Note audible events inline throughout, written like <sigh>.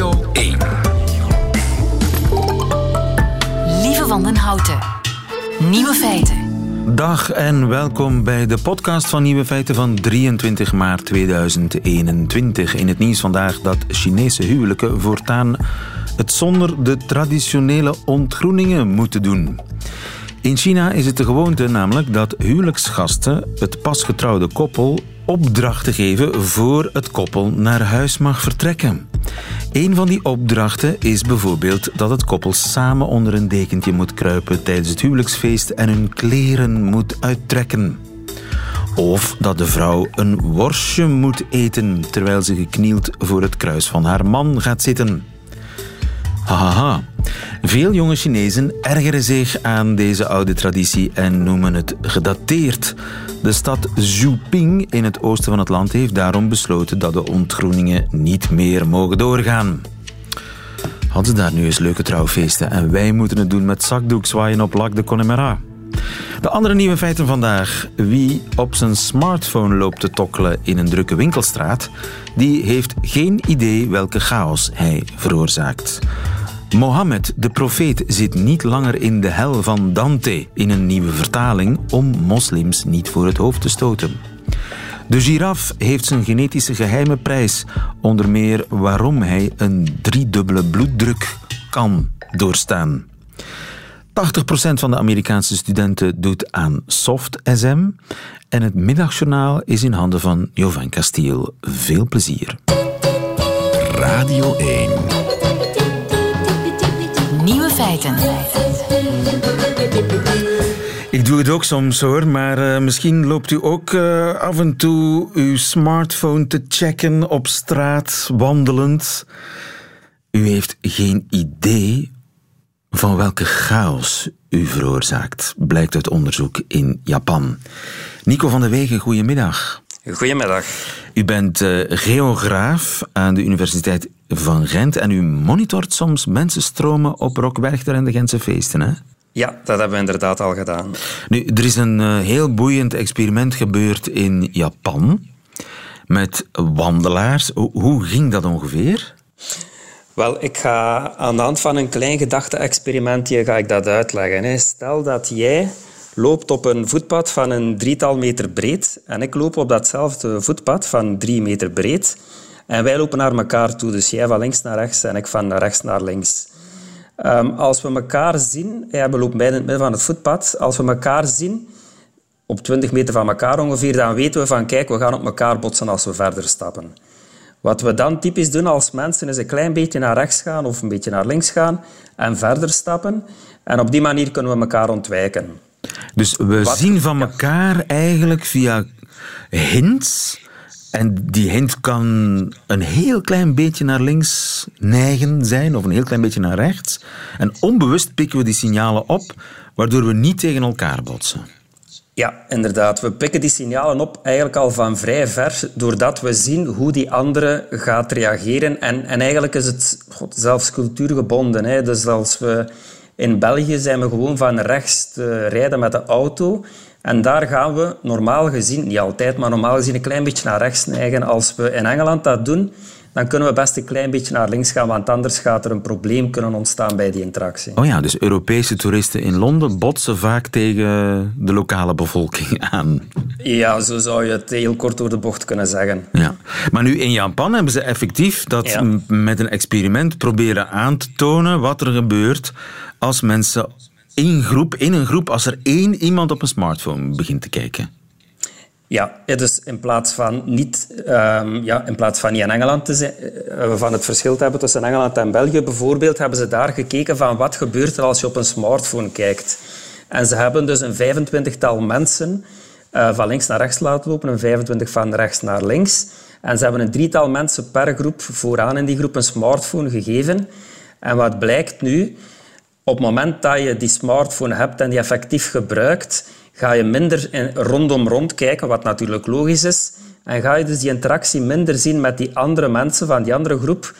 Radio 1. Lieve Wandenhouten. Nieuwe feiten. Dag en welkom bij de podcast van Nieuwe Feiten van 23 maart 2021. In het nieuws vandaag dat Chinese huwelijken voortaan het zonder de traditionele ontgroeningen moeten doen. In China is het de gewoonte namelijk dat huwelijksgasten het pasgetrouwde koppel opdrachten geven voor het koppel naar huis mag vertrekken. Een van die opdrachten is bijvoorbeeld dat het koppel samen onder een dekentje moet kruipen tijdens het huwelijksfeest en hun kleren moet uittrekken. Of dat de vrouw een worstje moet eten terwijl ze geknield voor het kruis van haar man gaat zitten. Haha. Veel jonge Chinezen ergeren zich aan deze oude traditie en noemen het gedateerd. De stad Zhuping in het oosten van het land heeft daarom besloten dat de ontgroeningen niet meer mogen doorgaan. Hadden ze daar nu eens leuke trouwfeesten en wij moeten het doen met zakdoek zwaaien op Lac de Connemara. De andere nieuwe feiten vandaag. Wie op zijn smartphone loopt te tokkelen in een drukke winkelstraat, die heeft geen idee welke chaos hij veroorzaakt. Mohammed, de profeet, zit niet langer in de hel van Dante in een nieuwe vertaling om moslims niet voor het hoofd te stoten. De giraf heeft zijn genetische geheime prijs, onder meer waarom hij een driedubbele bloeddruk kan doorstaan. 80% van de Amerikaanse studenten doet aan soft SM en het middagjournaal is in handen van Jovan Castiel. Veel plezier. Radio 1. Nieuwe feiten. Ik doe het ook soms hoor, maar uh, misschien loopt u ook uh, af en toe uw smartphone te checken op straat, wandelend. U heeft geen idee van welke chaos u veroorzaakt, blijkt uit onderzoek in Japan. Nico van der Wegen, goedemiddag. Goedemiddag. U bent uh, geograaf aan de Universiteit van Gent en u monitort soms mensenstromen op Rockwerchter en de Gentse feesten, hè? Ja, dat hebben we inderdaad al gedaan. Nu, er is een uh, heel boeiend experiment gebeurd in Japan met wandelaars. Hoe ging dat ongeveer? Wel, ik ga aan de hand van een klein gedachte-experimentje ga ik dat uitleggen. Stel dat jij loopt op een voetpad van een drietal meter breed en ik loop op datzelfde voetpad van drie meter breed en wij lopen naar elkaar toe. Dus jij van links naar rechts en ik van rechts naar links. Um, als we elkaar zien, ja, we lopen beiden in het midden van het voetpad, als we elkaar zien, op 20 meter van elkaar ongeveer, dan weten we van kijk, we gaan op elkaar botsen als we verder stappen. Wat we dan typisch doen als mensen is een klein beetje naar rechts gaan of een beetje naar links gaan en verder stappen. En op die manier kunnen we elkaar ontwijken. Dus we Wat? zien van elkaar eigenlijk via hints. En die hint kan een heel klein beetje naar links neigen zijn of een heel klein beetje naar rechts. En onbewust pikken we die signalen op, waardoor we niet tegen elkaar botsen. Ja, inderdaad. We pikken die signalen op eigenlijk al van vrij ver, doordat we zien hoe die andere gaat reageren. En, en eigenlijk is het god, zelfs cultuurgebonden. Hè. Dus als we in België zijn we gewoon van rechts te rijden met de auto. En daar gaan we normaal gezien, niet altijd, maar normaal gezien een klein beetje naar rechts neigen. Als we in Engeland dat doen, dan kunnen we best een klein beetje naar links gaan, want anders gaat er een probleem kunnen ontstaan bij die interactie. Oh ja, dus Europese toeristen in Londen botsen vaak tegen de lokale bevolking <laughs> aan. Ja, zo zou je het heel kort door de bocht kunnen zeggen. Ja. Maar nu in Japan hebben ze effectief dat ja. met een experiment proberen aan te tonen wat er gebeurt als mensen in, groep, in een groep, als er één iemand op een smartphone begint te kijken. Ja, dus in plaats van niet, um, ja, in, plaats van niet in Engeland te zijn, uh, van het verschil te hebben tussen Engeland en België bijvoorbeeld, hebben ze daar gekeken van wat gebeurt er als je op een smartphone kijkt. En ze hebben dus een 25-tal mensen uh, van links naar rechts laten lopen, een 25 van rechts naar links. En ze hebben een drietal mensen per groep vooraan in die groep een smartphone gegeven. En wat blijkt nu? Op het moment dat je die smartphone hebt en die effectief gebruikt, ga je minder in, rondom rond kijken, wat natuurlijk logisch is. En ga je dus die interactie minder zien met die andere mensen van die andere groep,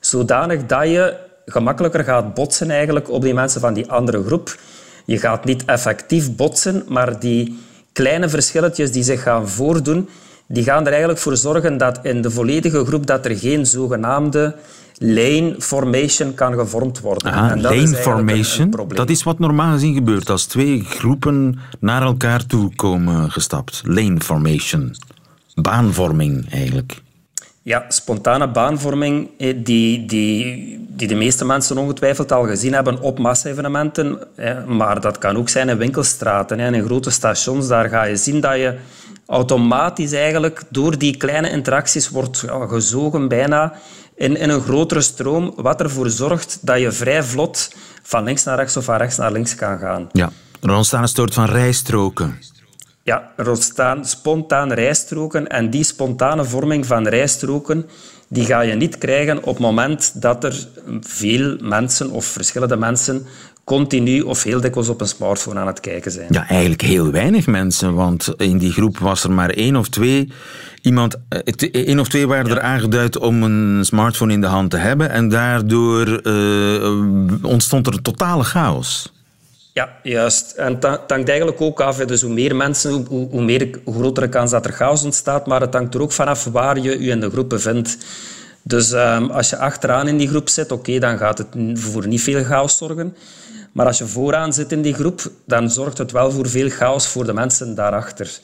zodanig dat je gemakkelijker gaat botsen eigenlijk op die mensen van die andere groep. Je gaat niet effectief botsen, maar die kleine verschilletjes die zich gaan voordoen, die gaan er eigenlijk voor zorgen dat in de volledige groep dat er geen zogenaamde lane formation kan gevormd worden. En dat is lane een- een formation, dat is wat normaal gezien gebeurt als twee groepen naar elkaar toe komen gestapt. Lane formation. Baanvorming eigenlijk. Ja, spontane baanvorming eh, die, die, die de meeste mensen ongetwijfeld al gezien hebben op massa-evenementen. Maar dat kan ook zijn in winkelstraten en in grote stations. Daar ga je zien dat je automatisch eigenlijk door die kleine interacties wordt ja, gezogen bijna in, in een grotere stroom, wat ervoor zorgt dat je vrij vlot van links naar rechts of van rechts naar links kan gaan. Ja, er ontstaan een soort van rijstroken. Ja, er ontstaan spontaan rijstroken en die spontane vorming van rijstroken die ga je niet krijgen op het moment dat er veel mensen of verschillende mensen continu of heel dikwijls op een smartphone aan het kijken zijn. Ja, eigenlijk heel weinig mensen, want in die groep was er maar één of twee. Iemand, eh, t- één of twee waren er aangeduid om een smartphone in de hand te hebben en daardoor eh, ontstond er een totale chaos. Ja, juist. En het hangt eigenlijk ook af. Dus hoe meer mensen, hoe- hoe, meer, hoe grotere kans dat er chaos ontstaat. Maar het hangt er ook vanaf waar je je in de groep bevindt. Dus ehm, als je achteraan in die groep zit, oké, dan gaat het voor niet veel chaos zorgen. Maar als je vooraan zit in die groep, dan zorgt het wel voor veel chaos voor de mensen daarachter.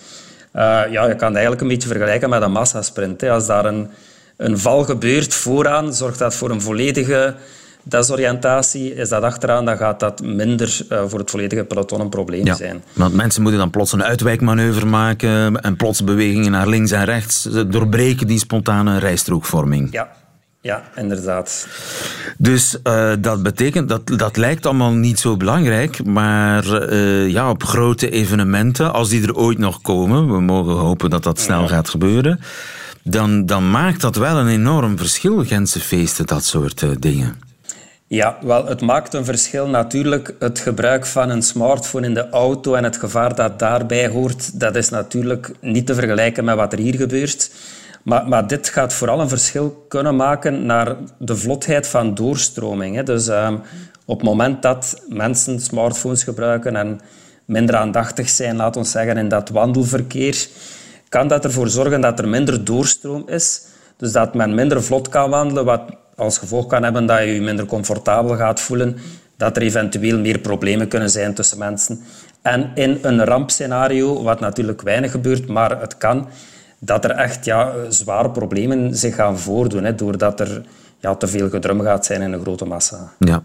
Eh, ja, je kan het eigenlijk een beetje vergelijken met een massasprint. Hè. Als daar een, een val gebeurt vooraan, zorgt dat voor een volledige desoriëntatie. Is dat achteraan, dan gaat dat minder eh, voor het volledige peloton een probleem Ja, zijn. want mensen moeten dan plots een uitwijkmanoeuvre maken en plots bewegingen naar links en rechts Ze doorbreken die spontane rijstrookvorming. Ja, ja inderdaad. Dus eh, dat betekent, dat, dat lijkt allemaal niet zo belangrijk, maar eh, ja, op grote evenementen, als die er ooit nog komen, we mogen hopen dat dat snel gaat gebeuren, dan, dan maakt dat wel een enorm verschil, Gentse feesten, dat soort eh, dingen. Ja, wel, het maakt een verschil natuurlijk. Het gebruik van een smartphone in de auto en het gevaar dat daarbij hoort, dat is natuurlijk niet te vergelijken met wat er hier gebeurt. Maar, maar dit gaat vooral een verschil kunnen maken naar de vlotheid van doorstroming. Hè. Dus ehm, op het moment dat mensen smartphones gebruiken en minder aandachtig zijn, laten we zeggen, in dat wandelverkeer, kan dat ervoor zorgen dat er minder doorstroom is. Dus dat men minder vlot kan wandelen, wat als gevolg kan hebben dat je je minder comfortabel gaat voelen, dat er eventueel meer problemen kunnen zijn tussen mensen. En in een rampscenario, wat natuurlijk weinig gebeurt, maar het kan, dat er echt ja, zware problemen zich gaan voordoen, hè, doordat er ja, te veel gedrum gaat zijn in een grote massa. Ja.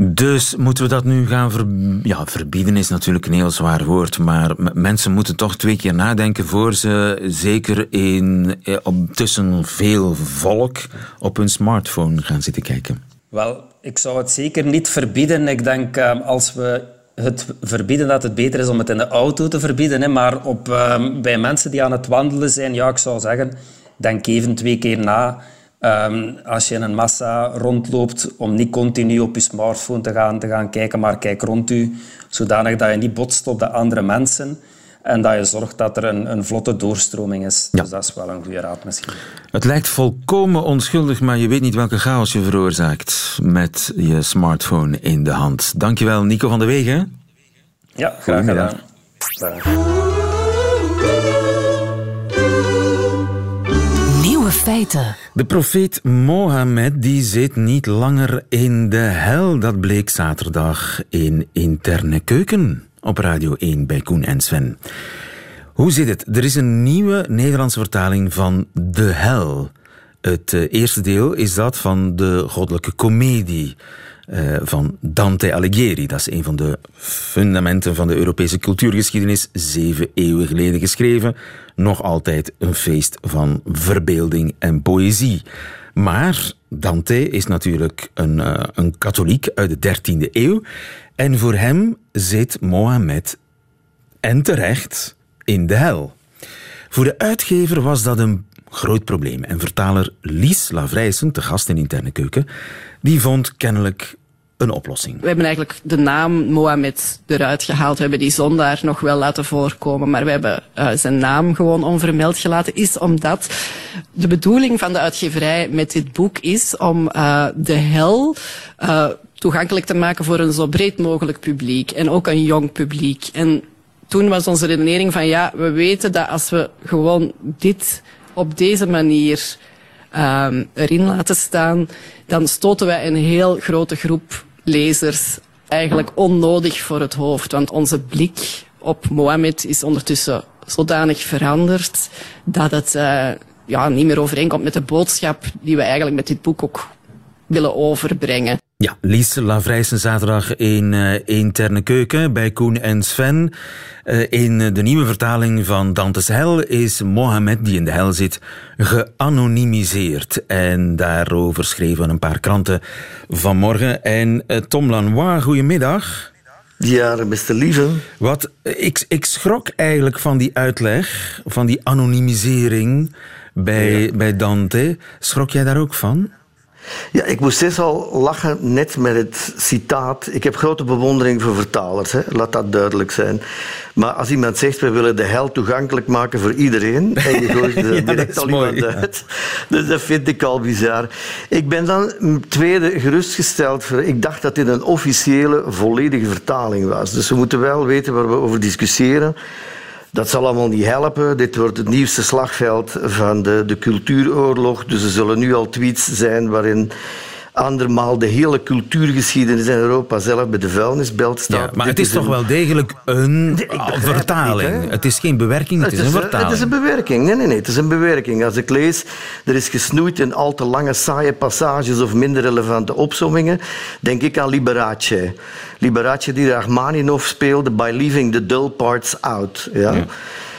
Dus moeten we dat nu gaan ver... ja, verbieden is natuurlijk een heel zwaar woord, maar mensen moeten toch twee keer nadenken voor ze, zeker in, eh, op, tussen veel volk, op hun smartphone gaan zitten kijken. Wel, ik zou het zeker niet verbieden. Ik denk eh, als we het verbieden dat het beter is om het in de auto te verbieden. Hè, maar op, eh, bij mensen die aan het wandelen zijn, ja, ik zou zeggen, denk even twee keer na. Ehm, als je in een massa rondloopt, om niet continu op je smartphone te gaan, te gaan kijken, maar kijk rond u, zodanig dat je niet botst op de andere mensen en dat je zorgt dat er een, een vlotte doorstroming is. Ja. Dus dat is wel een goede raad misschien. Het lijkt volkomen onschuldig, maar je weet niet welke chaos je veroorzaakt met je smartphone in de hand. Dankjewel, Nico van de Wegen. Ja, graag gedaan. Dag. Nieuwe feiten. De profeet Mohammed die zit niet langer in de hel. Dat bleek zaterdag in Interne Keuken op Radio 1 bij Koen en Sven. Hoe zit het? Er is een nieuwe Nederlandse vertaling van De Hel. Het eh, eerste deel is dat van de goddelijke komedie eh, van Dante Alighieri. Dat is een van de fundamenten van de Europese cultuurgeschiedenis, zeven eeuwen geleden geschreven. Nog altijd een feest van verbeelding en poëzie. Maar Dante is natuurlijk een, eh, een katholiek uit de 13e eeuw. En voor hem zit Mohammed en terecht in de hel. Voor de uitgever was dat een groot probleem. En vertaler Lies Lavrijsen, te gast in Interne Keuken, die vond kennelijk een oplossing. We hebben eigenlijk de naam Mohammed eruit gehaald. We hebben die zondaar nog wel laten voorkomen, maar we hebben uh, zijn naam gewoon onvermeld gelaten. Is omdat de bedoeling van de uitgeverij met dit boek is om uh, de hel uh, toegankelijk te maken voor een zo breed mogelijk publiek. En ook een jong publiek. En toen was onze redenering van ja, we weten dat als we gewoon dit op deze manier um, erin laten staan, dan stoten wij een heel grote groep lezers eigenlijk onnodig voor het hoofd. Want onze blik op Mohammed is ondertussen zodanig veranderd dat het uh, ja, niet meer overeenkomt met de boodschap die we eigenlijk met dit boek ook willen overbrengen. Ja, Lies Lavrijsen zaterdag in uh, Interne Keuken bij Koen en Sven. Uh, in de nieuwe vertaling van Dante's Hel is Mohammed, die in de hel zit, geanonimiseerd. En daarover schreven een paar kranten vanmorgen. En uh, Tom Lanois, goedemiddag. Ja, beste lieve. Wat, ik, ik schrok eigenlijk van die uitleg, van die anonimisering bij, ja. bij Dante. Schrok jij daar ook van? Ja, ik moest steeds al lachen net met het citaat. Ik heb grote bewondering voor vertalers, hè. laat dat duidelijk zijn. Maar als iemand zegt, we willen de hel toegankelijk maken voor iedereen, <laughs> en je gooit er ja, direct al mooi, iemand uit. Dus dat vind ik al bizar. Ik ben dan tweede gerustgesteld. Voor, ik dacht dat dit een officiële, volledige vertaling was. Dus we moeten wel weten waar we over discussiëren. Dat zal allemaal niet helpen. Dit wordt het nieuwste slagveld van de, de cultuuroorlog. Dus er zullen nu al tweets zijn waarin andermaal de hele cultuurgeschiedenis in Europa zelf bij de vuilnisbelt staat. Ja, maar het is, toch wel degelijk een vertaling. Het, het, is geen bewerking, het, het is, een vertaling. Het is een bewerking. Nee, nee, nee, het is een bewerking. Als ik lees, er is gesnoeid in al te lange, saaie passages of minder relevante opsommingen, denk ik aan Liberace. Liberace die Rachmaninov speelde by leaving the dull parts out. Ja? ja.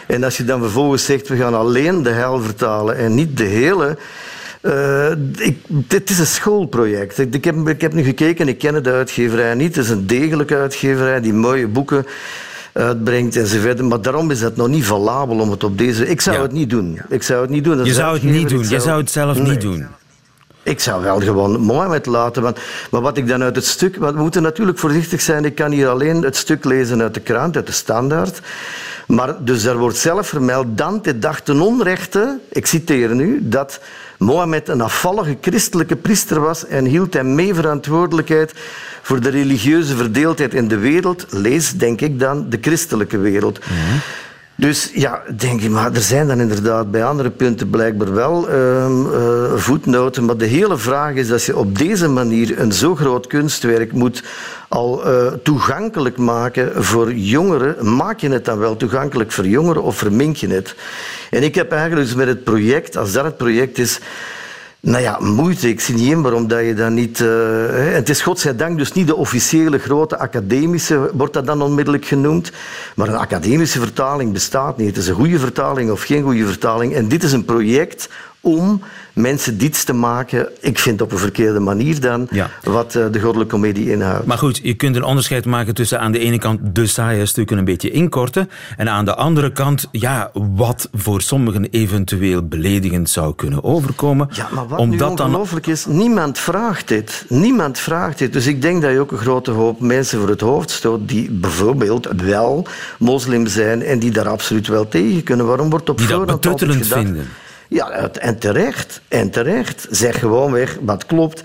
En als je dan vervolgens zegt, we gaan alleen de hel vertalen en niet de hele uh, ik, het is een schoolproject. Ik, ik, heb, ik heb nu gekeken, ik ken de uitgeverij niet. Het is een degelijke uitgeverij die mooie boeken uitbrengt enzovoort. Maar daarom is het nog niet valabel om het op deze... Ik zou het niet doen. Ik zou het niet doen. Je zou het niet doen. Je zou het zelf niet doen. Ik zou wel gewoon Mohammed laten. Want, maar wat ik dan uit het stuk... Want we moeten natuurlijk voorzichtig zijn. Ik kan hier alleen het stuk lezen uit de krant, uit de standaard. Maar dus er wordt zelf vermeld... Dante dacht ten onrechte, ik citeer nu, dat Mohammed een afvallige christelijke priester was en hield hem mee verantwoordelijkheid voor de religieuze verdeeldheid in de wereld. Lees, denk ik dan, de christelijke wereld. Dus ja, denk je, maar er zijn dan inderdaad bij andere punten blijkbaar wel uh, uh, voetnoten. Maar de hele vraag is dat je op deze manier een zo groot kunstwerk moet al uh, toegankelijk maken voor jongeren. Maak je het dan wel toegankelijk voor jongeren of vermink je het? En ik heb eigenlijk dus met het project, als dat het project is, nou ja, moeite. Ik zie niet in waarom dat je dan niet... Uh, het is godzijdank dus niet de officiële grote academische, wordt dat dan onmiddellijk genoemd. Maar een academische vertaling bestaat niet. Het is een goede vertaling of geen goede vertaling. En dit is een project om mensen dit te maken, ik vind op een verkeerde manier dan, ja. wat uh, de goddelijke comedie inhoudt. Maar goed, je kunt een onderscheid maken tussen aan de ene kant de saaie stukken een beetje inkorten en aan de andere kant, ja, wat voor sommigen eventueel beledigend zou kunnen overkomen. Ja, maar wat nu ongelooflijk dan... is, niemand vraagt dit. Niemand vraagt dit. Dus ik denk dat je ook een grote hoop mensen voor het hoofd stoot die bijvoorbeeld wel moslim zijn en die daar absoluut wel tegen kunnen. Waarom wordt op die vinden? Ja, en terecht. En terecht. Zeg gewoon weg wat klopt.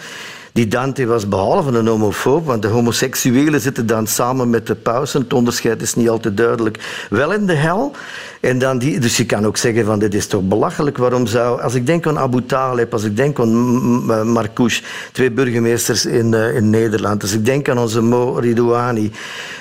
Die Dante was behalve een homofoob, want de homoseksuelen zitten dan samen met de paus. Het onderscheid is niet altijd duidelijk. Wel in de hel. En dan die, dus je kan ook zeggen van dit is toch belachelijk. Waarom zou, als ik denk aan Abu Talib, als ik denk aan Marcouch, twee burgemeesters in, uh, in Nederland, als ik denk aan onze Mo Ridouani,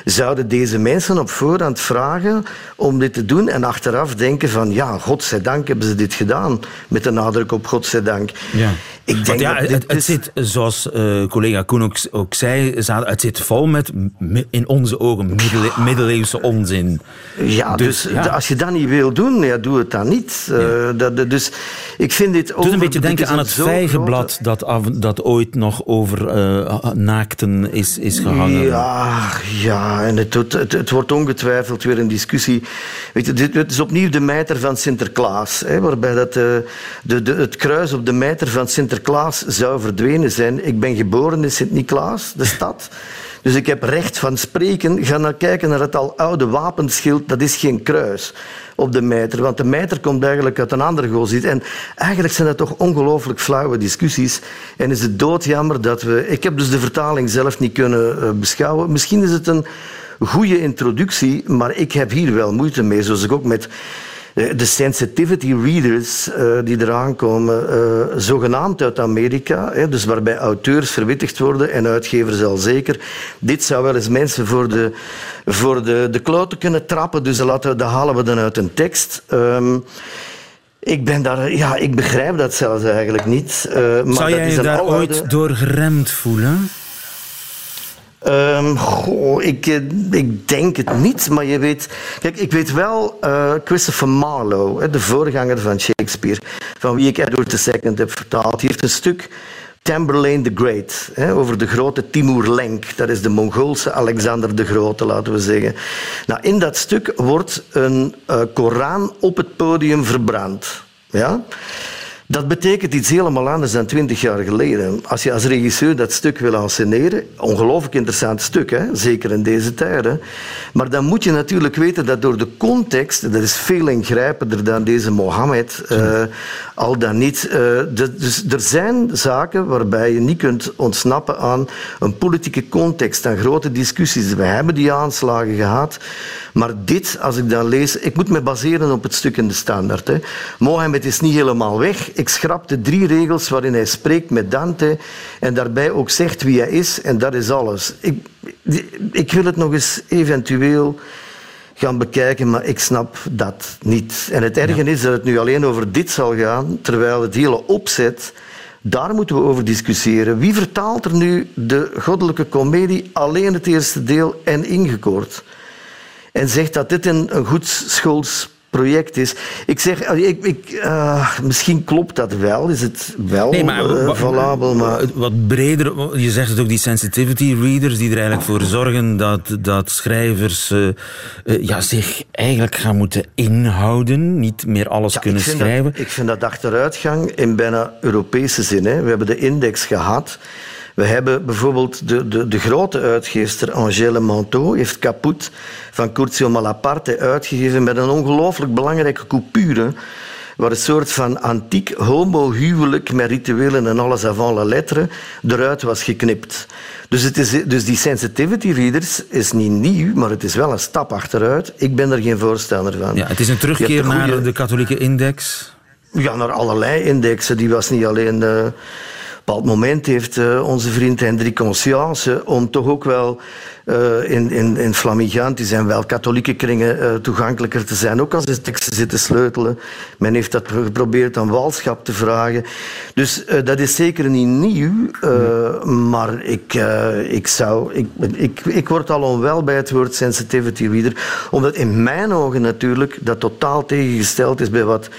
zouden deze mensen op voorhand vragen om dit te doen en achteraf denken van ja, godzijdank hebben ze dit gedaan. Met de nadruk op godzijdank. Ja. Ik denk ja, dat het, het zit, zoals uh, collega Koen ook, ook, zei, het zit vol met in onze ogen middeleeuwse onzin. Ja, dus, dus ja. als je dat niet wil doen, ja, doe het dan niet. Uh, dat, dus ik vind dit een beetje denken aan het vijgenblad dat, dat ooit nog over uh, naakten is, is gehangen. Ja, ja en het, het, het, wordt ongetwijfeld weer een discussie. Weet je, dit, het is opnieuw de mijter van Sinterklaas, hè, waarbij dat, de, de, het kruis op de mijter van Sinterklaas zou verdwenen zijn. Ik ben geboren in Sint-Niklaas, de stad. Dus ik heb recht van spreken. Ga naar kijken naar het al oude wapenschild. Dat is geen kruis op de mijter. Want de mijter komt eigenlijk uit een andere goziet. En eigenlijk zijn dat toch ongelooflijk flauwe discussies. En is het doodjammer dat we... Ik heb dus de vertaling zelf niet kunnen eh, beschouwen. Misschien is het een goede introductie, maar ik heb hier wel moeite mee. Zoals ik ook met de sensitivity readers uh, die eraan komen, uh, zogenaamd uit Amerika, hè, dus waarbij auteurs verwittigd worden en uitgevers al zeker. Dit zou wel eens mensen voor de, voor de, de kloten kunnen trappen, dus laten, dat halen we dan uit een tekst. Um, ik ben daar, ja, ik begrijp dat zelfs eigenlijk niet. Uh, maar Zou jij je daar ooit door geremd voelen? Um, ik, eh, ik denk het niet, maar je weet... Kijk, ik weet wel uh, Christopher Marlowe, de voorganger van Shakespeare, van wie ik Edward II heb vertaald. Die heeft een stuk Tamberlane the Great, hè, over de grote Timur Lenk. Dat is de Mongoolse Alexander de Grote, laten we zeggen. Nou, in dat stuk wordt een uh, Koran op het podium verbrand. Ja? Dat betekent iets helemaal anders dan twintig jaar geleden. Als je als regisseur dat stuk wil anseneren, ongelooflijk interessant stuk, hè? zeker in deze tijden. Maar dan moet je natuurlijk weten dat door de context, dat is veel ingrijpender dan deze Mohammed, uh, al dan niet. Uh, dus er zijn zaken waarbij je niet kunt ontsnappen aan een politieke context, aan grote discussies. We hebben die aanslagen gehad. Maar dit, als ik dan lees, ik moet me baseren op het stuk in de standaard. Hè. Mohammed is niet helemaal weg. Ik schrapte drie regels waarin hij spreekt met Dante en daarbij ook zegt wie hij is en dat is alles. Ik, ik wil het nog eens eventueel gaan bekijken, maar ik snap dat niet. En het erge is dat het nu alleen over dit zal gaan, terwijl het hele opzet, daar moeten we over discussiëren. Wie vertaalt er nu de goddelijke komedie alleen het eerste deel en ingekoord? en zegt dat dit een, een goed schools project is. Ik zeg, eh, ik, ik, uh, misschien klopt dat wel, is het wel nee, maar, uh, valabel, maar... Wat breder, je zegt het ook, die sensitivity readers die er eigenlijk voor zorgen dat, dat schrijvers uh, ja, zich eigenlijk gaan moeten inhouden, niet meer alles kunnen schrijven. Dat, ik vind dat achteruitgang in bijna Europese zin. Hè. We hebben de index gehad. We hebben bijvoorbeeld de, de, de grote uitgeefster Angèle Manteau, heeft Caput van Curzio Malaparte uitgegeven met een ongelooflijk belangrijke coupure waar een soort van antiek homohuwelijk met rituelen en alles avant la lettre eruit was geknipt. Dus, het is, dus die sensitivity readers is niet nieuw, maar het is wel een stap achteruit. Ik ben er geen voorstander van. Ja, het is een terugkeer naar de katholieke index. Ja, naar allerlei indexen. Die was niet alleen... Uh, bepaald moment heeft uh, onze vriend Hendrik Conscience om toch ook wel uh, in, in, in Flamiganti zijn wel katholieke kringen toegankelijker te zijn, ook als de teksten zitten sleutelen. Men heeft dat geprobeerd aan walschap te vragen. Dus dat is zeker niet nieuw, maar ik, ik zou... Ik, ik, ik word al onwel bij het woord sensitivity reader, omdat in mijn ogen natuurlijk dat totaal tegengesteld is bij wat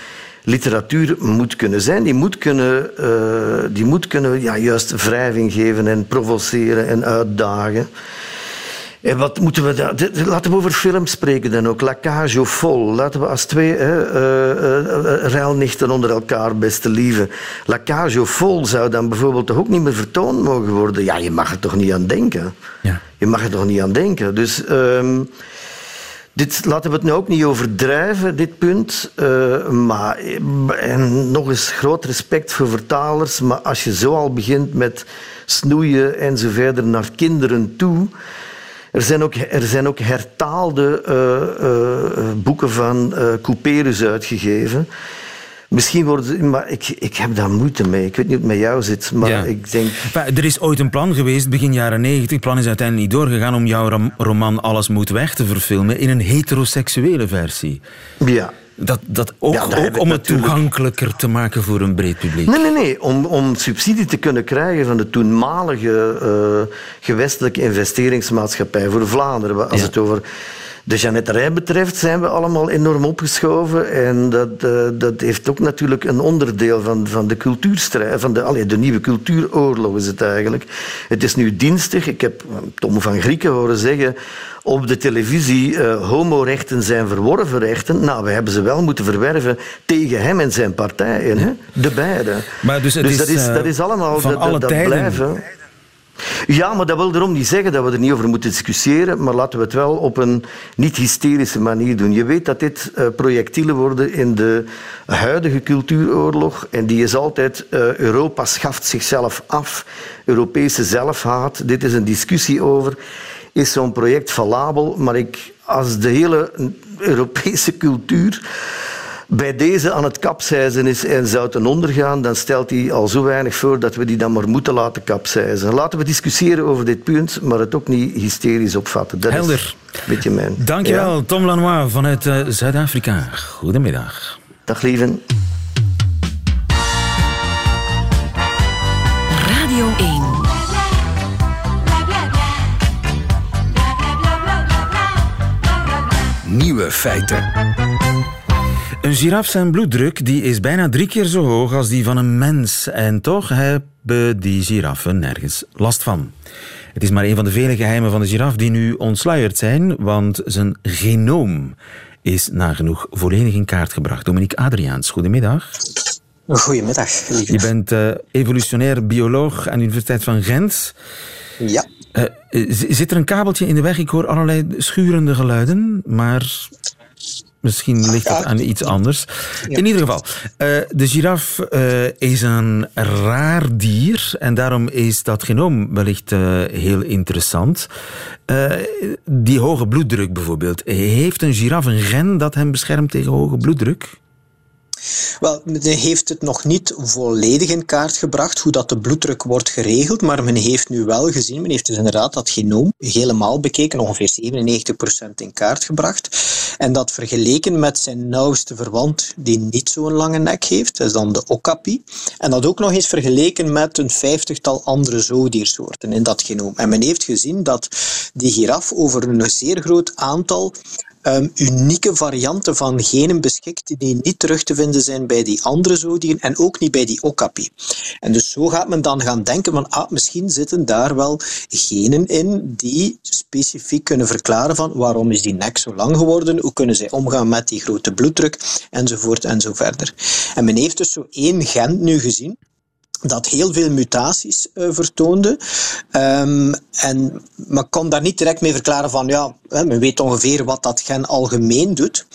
literatuur moet kunnen zijn. Die moet kunnen, uh, die moet kunnen ja, juist wrijving geven en provoceren en uitdagen. En wat moeten we daar... Laten we over film spreken dan ook. Lacage of vol. Laten we als twee hè, uh, ruilnichten onder elkaar beste lieven. Lacage vol zou dan bijvoorbeeld toch ook niet meer vertoond mogen worden. Ja, je mag er toch niet aan denken. Ja. Je mag er toch niet aan denken. Dus... Uh, dit, laten we het nu ook niet overdrijven, dit punt. Uh, maar en nog eens groot respect voor vertalers. Maar als je zo al begint met snoeien en zo verder naar kinderen toe. Er zijn ook, er zijn ook hertaalde uh, boeken van Couperus uitgegeven. Misschien worden maar ik, ik heb daar moeite mee. Ik weet niet hoe het met jou zit, maar ik denk... er is ooit een plan geweest, begin jaren negentig. Het plan is uiteindelijk niet doorgegaan om jouw roman Alles moet weg te verfilmen in een heteroseksuele versie. Ja. Dat, dat ook, ook om het toegankelijker te maken voor een breed publiek? Nee, nee, nee. Om, om subsidie te kunnen krijgen van de toenmalige uh, gewestelijke investeringsmaatschappij voor Vlaanderen. Als het over de Jeannetterij betreft zijn we allemaal enorm opgeschoven. En dat, uh, dat heeft ook natuurlijk een onderdeel van, van de cultuurstrijd, van de, allee, de nieuwe cultuuroorlog is het eigenlijk. Het is nu dienstig. Ik heb Tom van Grieken horen zeggen op de televisie uh, homorechten zijn verworven rechten. Nou, we hebben ze wel moeten verwerven tegen hem en zijn partijen. Hè? De beide. Maar dus, het dus is, dat, is, dat is allemaal... Van dat, alle dat tijden. blijven. Ja, maar dat wil erom niet zeggen dat we er niet over moeten discussiëren, maar laten we het wel op een niet-hysterische manier doen. Je weet dat dit uh, projectielen worden in de huidige cultuuroorlog en die is altijd uh, Europa schaft zichzelf af, Europese zelfhaat. Dit is een discussie over is zo'n project valabel. Maar ik, als de hele Europese cultuur bij deze aan het kapseizen is en zou ten ondergaan, dan stelt hij al zo weinig voor dat we die dan maar moeten laten kapseizen. Laten we discussiëren over dit punt, maar het ook niet hysterisch opvatten. Dat Helder. Is een beetje mijn... Dankjewel, Ja. Tom Lanois vanuit eh, Zuid-Afrika. Goedemiddag. Dag lieven. Radio 1. Nieuwe feiten. Een giraf zijn bloeddruk die is bijna drie keer zo hoog als die van een mens. En toch hebben die giraffen nergens last van. Het is maar een van de vele geheimen van de giraf die nu ontsluierd zijn, want zijn genoom is nagenoeg volledig in kaart gebracht. Dominique Adriaans, goedemiddag. Goedemiddag, Je lieve. bent eh, evolutionair bioloog aan de Universiteit van Gent. Ja, Eh, eh, zit er een kabeltje in de weg? Ik hoor allerlei schurende geluiden, maar misschien ligt het aan iets anders. In ieder geval, eh, de giraf eh, is een raar dier en daarom is dat genoom wellicht eh, heel interessant. Die hoge bloeddruk bijvoorbeeld. Heeft een giraf een gen dat hem beschermt tegen hoge bloeddruk? Wel, men heeft het nog niet volledig in kaart gebracht hoe dat de bloeddruk wordt geregeld, maar men heeft nu wel gezien, men heeft dus inderdaad dat genoom helemaal bekeken, ongeveer 97% in kaart gebracht. En dat vergeleken met zijn nauwste verwant, die niet zo'n lange nek heeft, dat is dan de okapi. En dat ook nog eens vergeleken met een vijftigtal andere zoogdiersoorten in dat genoom. En men heeft gezien dat die giraf over een zeer groot aantal um, unieke varianten van genen beschikt die niet terug te vinden zijn bij die andere zoodieren en ook niet bij die okapi. En dus zo gaat men dan gaan denken van ah, misschien zitten daar wel genen in die specifiek kunnen verklaren van waarom is die nek zo lang geworden, hoe kunnen zij omgaan met die grote bloeddruk enzovoort en zo verder. En men heeft dus zo één gen nu gezien dat heel veel mutaties uh, vertoonde. Um, en men kon daar niet direct mee verklaren van, ja, men weet ongeveer wat dat gen algemeen doet.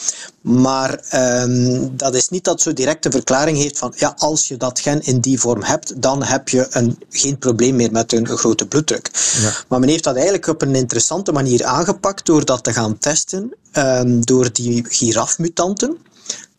Maar um, dat is niet dat zo direct de verklaring heeft van, ja, als je dat gen in die vorm hebt, dan heb je een, geen probleem meer met een, een grote bloeddruk. Ja. Maar men heeft dat eigenlijk op een interessante manier aangepakt door dat te gaan testen um, door die girafmutanten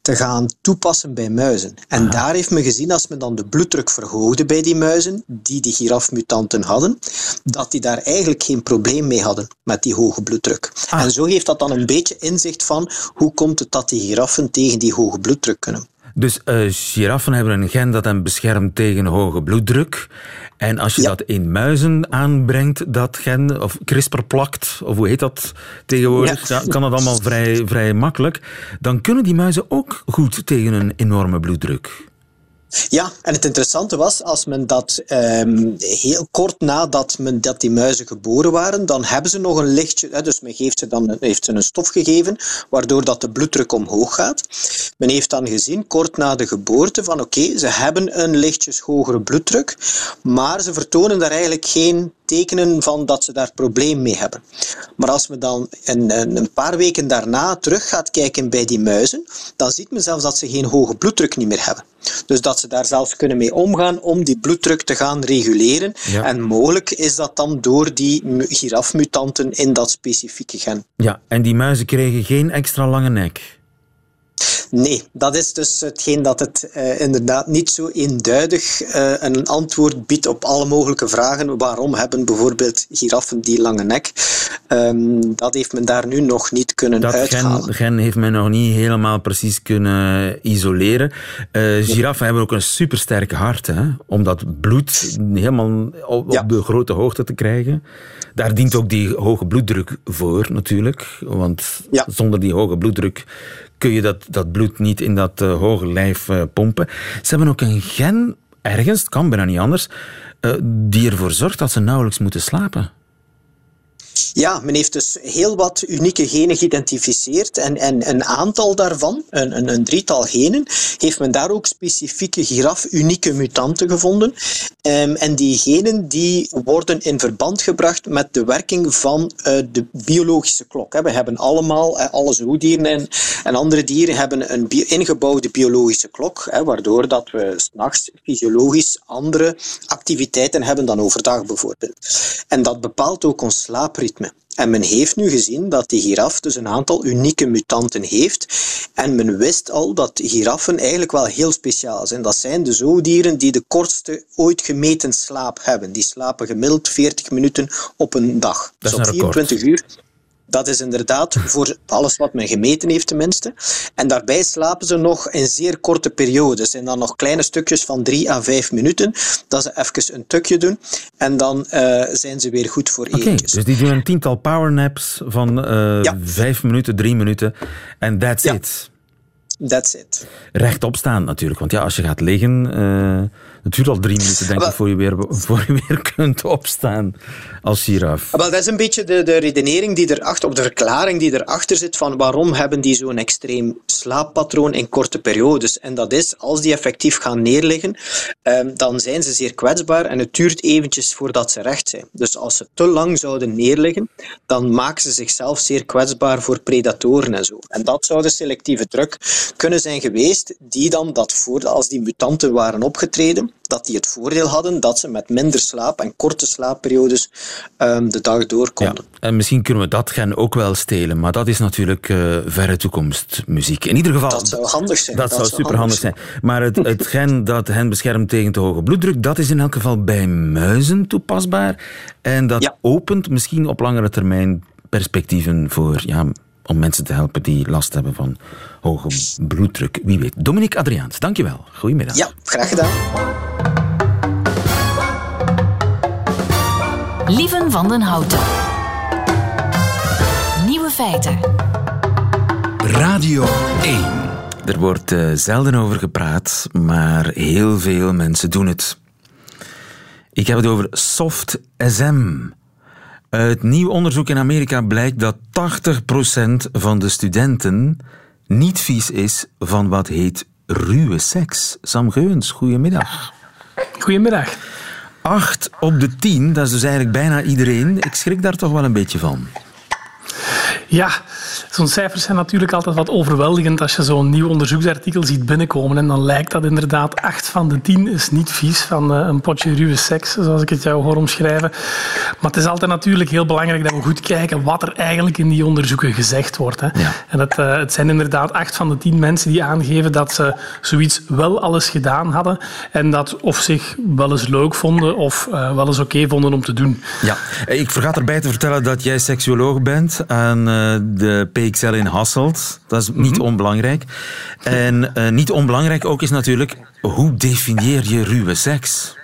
te gaan toepassen bij muizen. En Aha. daar heeft men gezien, als men dan de bloeddruk verhoogde bij die muizen, die die girafmutanten hadden, dat die daar eigenlijk geen probleem mee hadden met die hoge bloeddruk. Ah. En zo heeft dat dan een beetje inzicht van hoe komt het dat die giraffen tegen die hoge bloeddruk kunnen. Dus uh, giraffen hebben een gen dat hen beschermt tegen hoge bloeddruk. En als je ja. dat in muizen aanbrengt, dat gen, of CRISPR plakt, of hoe heet dat tegenwoordig, ja. kan dat allemaal vrij, vrij makkelijk. Dan kunnen die muizen ook goed tegen een enorme bloeddruk. Ja, en het interessante was, als men dat um, heel kort nadat men, dat die muizen geboren waren, dan hebben ze nog een lichtje, dus men geeft ze dan, heeft ze een stof gegeven, waardoor dat de bloeddruk omhoog gaat. Men heeft dan gezien, kort na de geboorte, van oké, ze hebben een lichtjes hogere bloeddruk, maar ze vertonen daar eigenlijk geen tekenen van dat ze daar probleem mee hebben. Maar als men dan een, een, paar weken daarna terug gaat kijken bij die muizen, dan ziet men zelfs dat ze geen hoge bloeddruk niet meer hebben. Dus dat ze daar zelfs kunnen mee omgaan om die bloeddruk te gaan reguleren. Ja. En mogelijk is dat dan door die girafmutanten in dat specifieke gen. Ja, en die muizen kregen geen extra lange nek. Nee, dat is dus hetgeen dat het uh, inderdaad niet zo eenduidig uh, een antwoord biedt op alle mogelijke vragen. Waarom hebben bijvoorbeeld giraffen die lange nek? Um, dat heeft men daar nu nog niet kunnen dat uithalen. Gen heeft men nog niet helemaal precies kunnen isoleren. Uh, giraffen ja. hebben ook een supersterk hart, hè? om dat bloed helemaal op, ja. op de grote hoogte te krijgen. Daar dient ook die hoge bloeddruk voor natuurlijk, want ja. zonder die hoge bloeddruk kun je dat, dat bloed niet in dat uh, hoge lijf uh, pompen. Ze hebben ook een gen, ergens, het kan bijna niet anders, uh, die ervoor zorgt dat ze nauwelijks moeten slapen. Ja, men heeft dus heel wat unieke genen geïdentificeerd en, en een aantal daarvan, een, een, een drietal genen, heeft men daar ook specifieke giraf-unieke mutanten gevonden. Um, en die genen die worden in verband gebracht met de werking van uh, de biologische klok. We hebben allemaal, alle zoodieren en, en andere dieren hebben een ingebouwde biologische klok, hè, waardoor dat we s'nachts fysiologisch andere activiteiten hebben dan overdag bijvoorbeeld. En dat bepaalt ook ons En men heeft nu gezien dat die giraf dus een aantal unieke mutanten heeft. En men wist al dat giraffen eigenlijk wel heel speciaal zijn. Dat zijn de zoodieren die de kortste ooit gemeten slaap hebben. Die slapen gemiddeld 40 minuten op een dag. Dat is dus een op 24 uur dat is inderdaad voor alles wat men gemeten heeft tenminste. En daarbij slapen ze nog in zeer korte periodes. En dan nog kleine stukjes van drie à vijf minuten. Dat ze even een tukje doen. En dan uh, zijn ze weer goed voor Oké, eventjes. dus die doen een tiental powernaps van uh, Ja. vijf minuten, drie minuten. En that's Ja. it. That's it. Rechtop staan natuurlijk. Want ja, als je gaat liggen... eh het duurt al drie minuten, denk ik, Wel- voor je, weer, voor je weer kunt opstaan als giraf. Wel, dat is een beetje de, de redenering die erachter, of de verklaring die erachter zit van waarom hebben die zo'n extreem slaappatroon in korte periodes. En dat is, als die effectief gaan neerliggen, ehm, dan zijn ze zeer kwetsbaar en het duurt eventjes voordat ze recht zijn. Dus als ze te lang zouden neerliggen, dan maken ze zichzelf zeer kwetsbaar voor predatoren en zo. En dat zou de selectieve druk kunnen zijn geweest, die dan dat voor, als die mutanten waren opgetreden, dat die het voordeel hadden dat ze met minder slaap en korte slaapperiodes ehm, de dag door Ja. konden. En misschien kunnen we dat gen ook wel stelen, maar dat is natuurlijk eh, verre toekomstmuziek. In ieder geval... Dat zou handig zijn. Dat, zou superhandig zijn. Maar het, het <laughs> gen dat hen beschermt tegen te hoge bloeddruk, dat is in elk geval bij muizen toepasbaar. En dat Ja. opent misschien op langere termijn perspectieven voor, ja, om mensen te helpen die last hebben van hoge bloeddruk. Wie weet. Dominique Adriaans, dankjewel. Goedemiddag. Ja, graag gedaan. Lieven van den Houten. Nieuwe feiten. Radio 1. Er wordt eh, zelden over gepraat, maar heel veel mensen doen het. Ik heb het over soft SM. Uit nieuw onderzoek in Amerika blijkt dat 80% van de studenten niet vies is van wat heet ruwe seks. Sam Geuns, goedemiddag. Goedemiddag. 8 op de 10, dat is dus eigenlijk bijna iedereen. Ik schrik daar toch wel een beetje van. Ja, zo'n cijfers zijn natuurlijk altijd wat overweldigend als je zo'n nieuw onderzoeksartikel ziet binnenkomen. En dan lijkt dat inderdaad 8 van de 10 is niet vies van eh, een potje ruwe seks, zoals ik het jou hoor omschrijven. Maar het is altijd natuurlijk heel belangrijk dat we goed kijken wat er eigenlijk in die onderzoeken gezegd wordt. Hè. Ja. En het, eh, het zijn inderdaad 8 van de 10 mensen die aangeven dat ze zoiets wel alles gedaan hadden. En dat of zich wel eens leuk vonden of eh, wel eens oké vonden om te doen. Ja, ik vergat erbij te vertellen dat jij seksuoloog bent eh, de PXL in Hasselt. Dat is niet onbelangrijk. En eh, niet onbelangrijk ook is natuurlijk, hoe definieer je ruwe seks?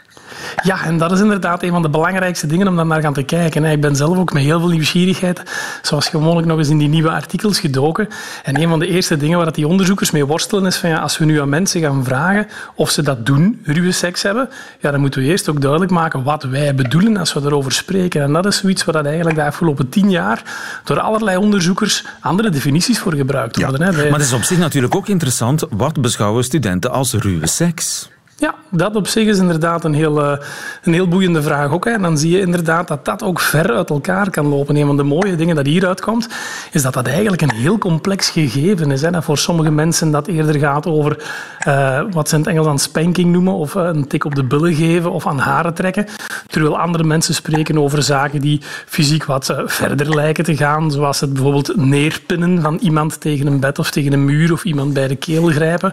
Ja, en dat is inderdaad een van de belangrijkste dingen om daar naar gaan te kijken. Ik ben zelf ook met heel veel nieuwsgierigheid, zoals gewoonlijk, nog eens in die nieuwe artikels gedoken. En een van de eerste dingen waar die onderzoekers mee worstelen is van ja, als we nu aan mensen gaan vragen of ze dat doen, ruwe seks hebben, ja, dan moeten we eerst ook duidelijk maken wat wij bedoelen als we erover spreken. En dat is zoiets waar dat eigenlijk de afgelopen tien jaar door allerlei onderzoekers andere definities voor gebruikt worden. Hè. Maar het is op zich natuurlijk ook interessant, wat beschouwen studenten als ruwe seks? Ja, dat op zich is inderdaad een heel, eh, een heel boeiende vraag ook. En dan zie je inderdaad dat dat ook ver uit elkaar kan lopen. Een van de mooie dingen dat hieruit komt, is dat dat eigenlijk een heel complex gegeven is. Hè. Dat voor sommige mensen dat eerder gaat over eh, wat ze in het Engels dan spanking noemen, of eh, een tik op de billen geven of aan haren trekken. Terwijl andere mensen spreken over zaken die fysiek wat verder lijken te gaan, zoals het bijvoorbeeld neerpinnen van iemand tegen een bed of tegen een muur of iemand bij de keel grijpen.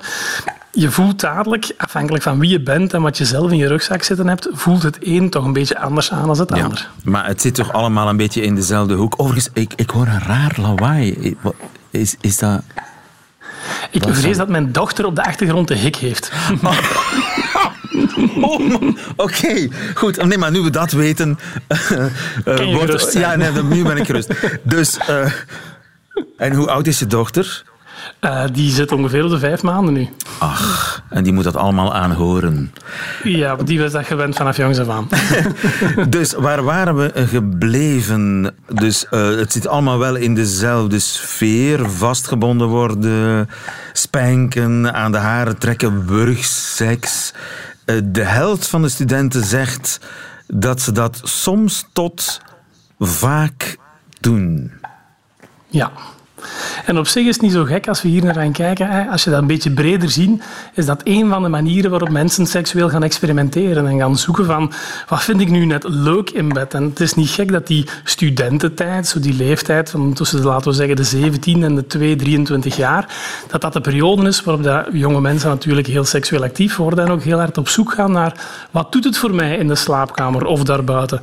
Je voelt dadelijk, afhankelijk van wie je bent en wat je zelf in je rugzak zitten hebt, voelt het een toch een beetje anders aan dan het Ja, ander. maar het zit toch allemaal een beetje in dezelfde hoek. Overigens, ik, ik hoor een raar lawaai. Is, is dat... Ik Wat vrees dan? dat mijn dochter op de achtergrond de hik heeft. <laughs> Oh, Oké, goed. Nee, maar nu we dat weten... <laughs> gerust zijn. Ja, nee, nu ben ik gerust. <laughs> Dus... eh, en hoe oud is je dochter? Eh, die zit ongeveer op de vijf maanden nu. Ach, en die moet dat allemaal aanhoren. Ja, die was dat gewend vanaf jongs af aan. <laughs> Dus waar waren we gebleven? Dus eh, het zit allemaal wel in dezelfde sfeer. Vastgebonden worden, spanken, aan de haren trekken, wurgseks. Eh, de helft van de studenten zegt dat ze dat soms tot vaak doen. Ja. En op zich is het niet zo gek als we hier naar gaan kijken. Als je dat een beetje breder ziet, is dat een van de manieren waarop mensen seksueel gaan experimenteren en gaan zoeken van wat vind ik nu net leuk in bed. En het is niet gek dat die studententijd, zo die leeftijd van tussen, laten we zeggen, de 17 en de 2, 23 jaar, dat dat de periode is waarop dat jonge mensen natuurlijk heel seksueel actief worden en ook heel hard op zoek gaan naar wat doet het voor mij in de slaapkamer of daarbuiten.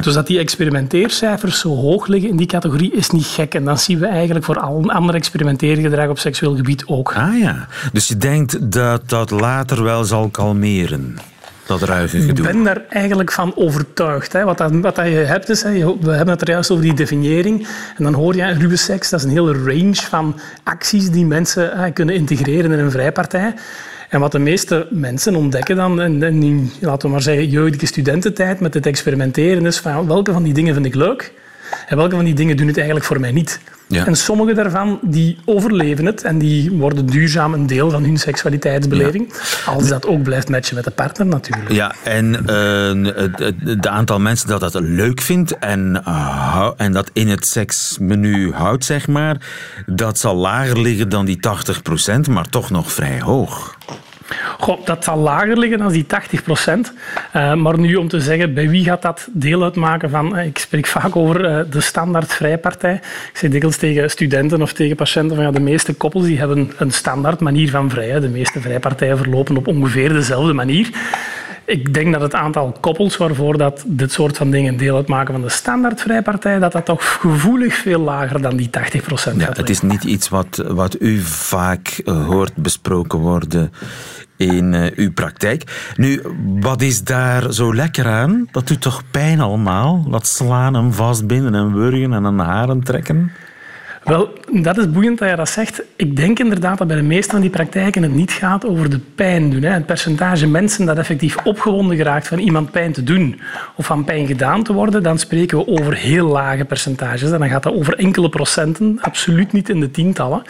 Dus dat die experimenteercijfers zo hoog liggen in die categorie is niet gek. En dat zien we eigenlijk voor al ander experimenteergedrag op seksueel gebied ook. Ah ja, dus je denkt dat dat later wel zal kalmeren? Dat ruige gedoe. Ik ben daar eigenlijk van overtuigd. Hè. Wat, dat, wat dat je hebt is, hè, we hebben het er juist over die definiëring. En dan hoor je ruwe seks, dat is een hele range van acties die mensen hè, kunnen integreren in een vrijpartij. En wat de meeste mensen ontdekken dan, in, in, laten we maar zeggen, jeugdige studententijd met het experimenteren, is van welke van die dingen vind ik leuk en welke van die dingen doen het eigenlijk voor mij niet. Ja. En sommige daarvan die overleven het en die worden duurzaam een deel van hun seksualiteitsbeleving. Als dat ook blijft matchen met de partner natuurlijk. Ja, en uh, het, aantal mensen dat dat leuk vindt en, uh, en dat in het seksmenu houdt, zeg maar, dat zal lager liggen dan die 80%, maar toch nog vrij hoog. Goh, dat zal lager liggen dan die 80 procent. Uh, maar nu om te zeggen, bij wie gaat dat deel uitmaken van... Uh, ik spreek vaak over uh, de standaard vrijpartij. Ik zeg dikwijls tegen studenten of tegen patiënten van ja, de meeste koppels die hebben een standaard manier van vrij. De meeste vrijpartijen verlopen op ongeveer dezelfde manier. Ik denk dat het aantal koppels waarvoor dat dit soort van dingen deel uitmaken van de standaard vrijpartij, dat dat toch gevoelig veel lager dan die 80 procent ja, Het is niet iets wat, wat u vaak hoort besproken worden in uh, uw praktijk. Nu, wat is daar zo lekker aan? Dat doet toch pijn allemaal? Dat slaan en vastbinden en wurgen en aan de haren trekken? Wel, dat is boeiend dat je dat zegt. Ik denk inderdaad dat bij de meeste van die praktijken het niet gaat over de pijn doen. Het percentage mensen dat effectief opgewonden geraakt van iemand pijn te doen of van pijn gedaan te worden, dan spreken we over heel lage percentages. En dan gaat dat over enkele procenten, absoluut niet in de tientallen.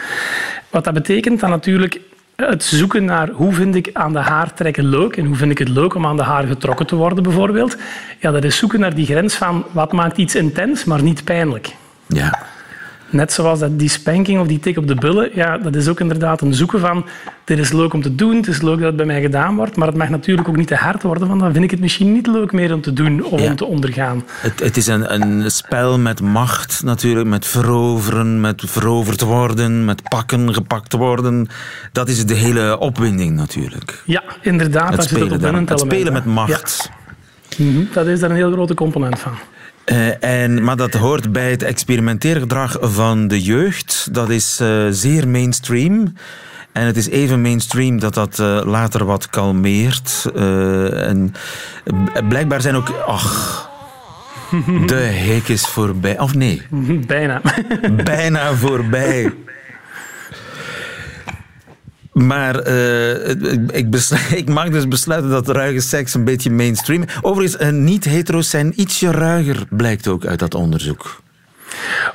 Wat dat betekent dan natuurlijk het zoeken naar hoe vind ik aan de haar trekken leuk en hoe vind ik het leuk om aan de haar getrokken te worden bijvoorbeeld. Ja, dat is zoeken naar die grens van wat maakt iets intens, maar niet pijnlijk. Ja. Net zoals dat, die spanking of die tik op de bullen, ja, dat is ook inderdaad een zoeken van dit is leuk om te doen, het is leuk dat het bij mij gedaan wordt, maar het mag natuurlijk ook niet te hard worden, want dan vind ik het misschien niet leuk meer om te doen of om te ondergaan. Het, het is een, een, spel met macht natuurlijk, met veroveren, met veroverd worden, met pakken, gepakt worden. Dat is de hele opwinding natuurlijk. Ja, inderdaad. Het, spelen, het spelen met macht. Ja. Mhm, dat is daar een heel grote component van. Uh, en, maar dat hoort bij het experimenteergedrag van de jeugd. Dat is uh, zeer mainstream. En het is even mainstream dat dat uh, later wat kalmeert. en blijkbaar zijn ook. Ach. De hek is voorbij. Of nee? <laughs> Bijna. Bijna voorbij. Maar uh, ik, <laughs> ik, mag dus besluiten dat ruige seks een beetje mainstream. Overigens, niet-hetero's zijn ietsje ruiger, blijkt ook uit dat onderzoek.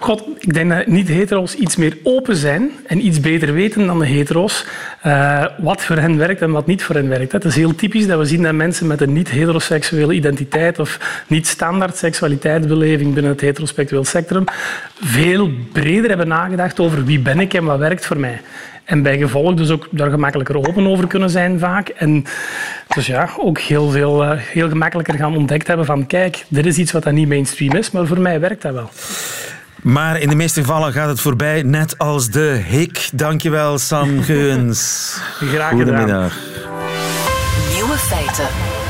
God, ik denk dat niet-hetero's iets meer open zijn en iets beter weten dan de hetero's uh, wat voor hen werkt en wat niet voor hen werkt. Het is heel typisch dat we zien dat mensen met een niet-heteroseksuele identiteit of niet-standaard seksualiteitsbeleving binnen het heteroseksueel spectrum veel breder hebben nagedacht over wie ben ik en wat werkt voor mij. En bij gevolg dus ook daar gemakkelijker open over kunnen zijn vaak. En dus ja, ook heel, veel, uh, heel gemakkelijker gaan ontdekt hebben van kijk, dit is iets wat dan niet mainstream is, maar voor mij werkt dat wel. Maar in de meeste gevallen gaat het voorbij, net als de hik. Dankjewel, Sam Geuns. <laughs> Graag gedaan. Goedemiddag. Nieuwe feiten.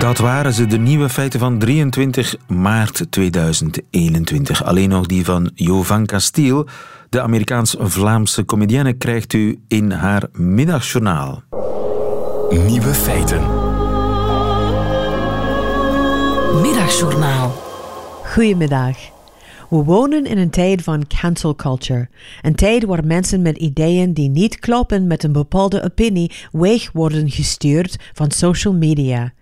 Dat waren ze, de nieuwe feiten van 23 maart 2021. Alleen nog die van Jovan Castiel, de Amerikaans-Vlaamse comedienne, krijgt u in haar middagjournaal. Nieuwe feiten. Middagjournaal. Goedemiddag. We wonen in een tijd van cancel culture. Een tijd waar mensen met ideeën die niet kloppen met een bepaalde opinie weg worden gestuurd van social media.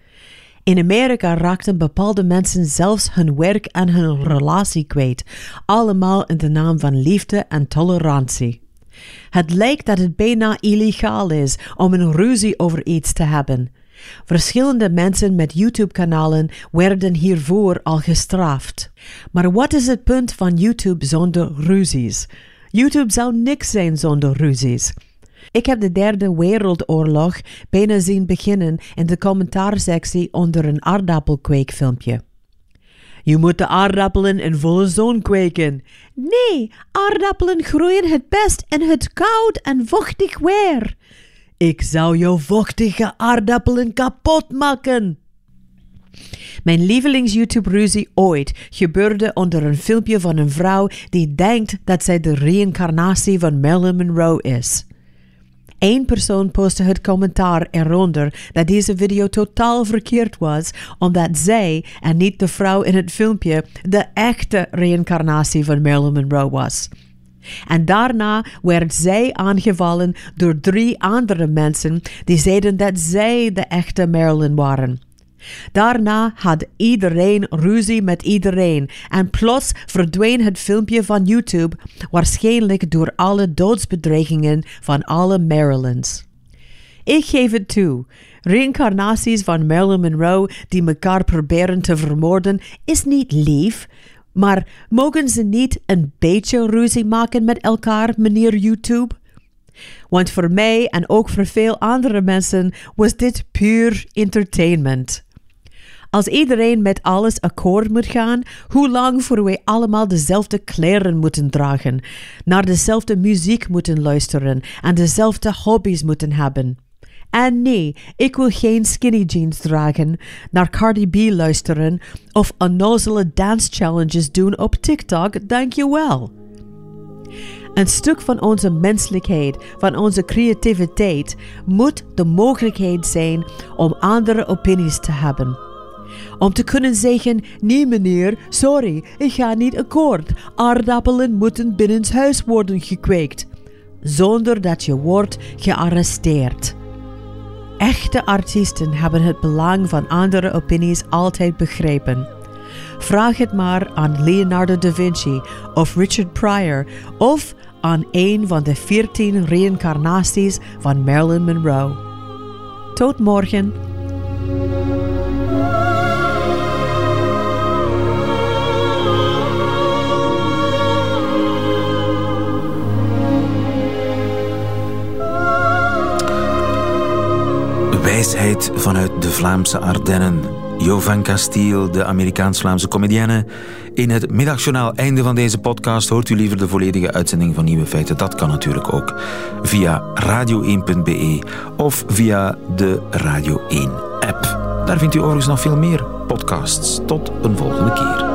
In Amerika raakten bepaalde mensen zelfs hun werk en hun relatie kwijt, allemaal in de naam van liefde en tolerantie. Het lijkt dat het bijna illegaal is om een ruzie over iets te hebben. Verschillende mensen met YouTube-kanalen werden hiervoor al gestraft. Maar wat is het punt van YouTube zonder ruzies? YouTube zou niks zijn zonder ruzies. Ik heb de Derde Wereldoorlog bijna zien beginnen in de commentaarsectie onder een aardappelkweekfilmpje. Je moet de aardappelen in volle zon kweken. Nee, aardappelen groeien het best in het koud en vochtig weer. Ik zou jouw vochtige aardappelen kapot maken. Mijn lievelings-YouTube-ruzie ooit gebeurde onder een filmpje van een vrouw die denkt dat zij de reïncarnatie van Marilyn Monroe is. Eén persoon postte het commentaar eronder dat deze video totaal verkeerd was, omdat zij en niet de vrouw in het filmpje de echte reïncarnatie van Marilyn Monroe was. En daarna werd zij aangevallen door drie andere mensen die zeiden dat zij de echte Marilyn waren. Daarna had iedereen ruzie met iedereen en plots verdween het filmpje van YouTube, waarschijnlijk door alle doodsbedreigingen van alle Marilyns. Ik geef het toe. Reïncarnaties van Marilyn Monroe die elkaar proberen te vermoorden is niet lief, maar mogen ze niet een beetje ruzie maken met elkaar, meneer YouTube? Want voor mij en ook voor veel andere mensen was dit puur entertainment. Als iedereen met alles akkoord moet gaan, hoe lang voor wij allemaal dezelfde kleren moeten dragen, naar dezelfde muziek moeten luisteren en dezelfde hobby's moeten hebben? En nee, ik wil geen skinny jeans dragen, naar Cardi B luisteren of onnozele dance challenges doen op TikTok, dankjewel. Een stuk van onze menselijkheid, van onze creativiteit, moet de mogelijkheid zijn om andere opinies te hebben. Om te kunnen zeggen: nee meneer, sorry, ik ga niet akkoord. Aardappelen moeten binnenshuis worden gekweekt. Zonder dat je wordt gearresteerd. Echte artiesten hebben het belang van andere opinies altijd begrepen. Vraag het maar aan Leonardo da Vinci of Richard Pryor of aan een van de veertien reïncarnaties van Marilyn Monroe. Tot morgen. Wijsheid vanuit de Vlaamse Ardennen. Jo van Castiel, de Amerikaans-Vlaamse comedienne. In het middagjournaal einde van deze podcast hoort u liever de volledige uitzending van Nieuwe Feiten. Dat kan natuurlijk ook via radio1.be of via de Radio 1 app. Daar vindt u overigens nog veel meer podcasts. Tot een volgende keer.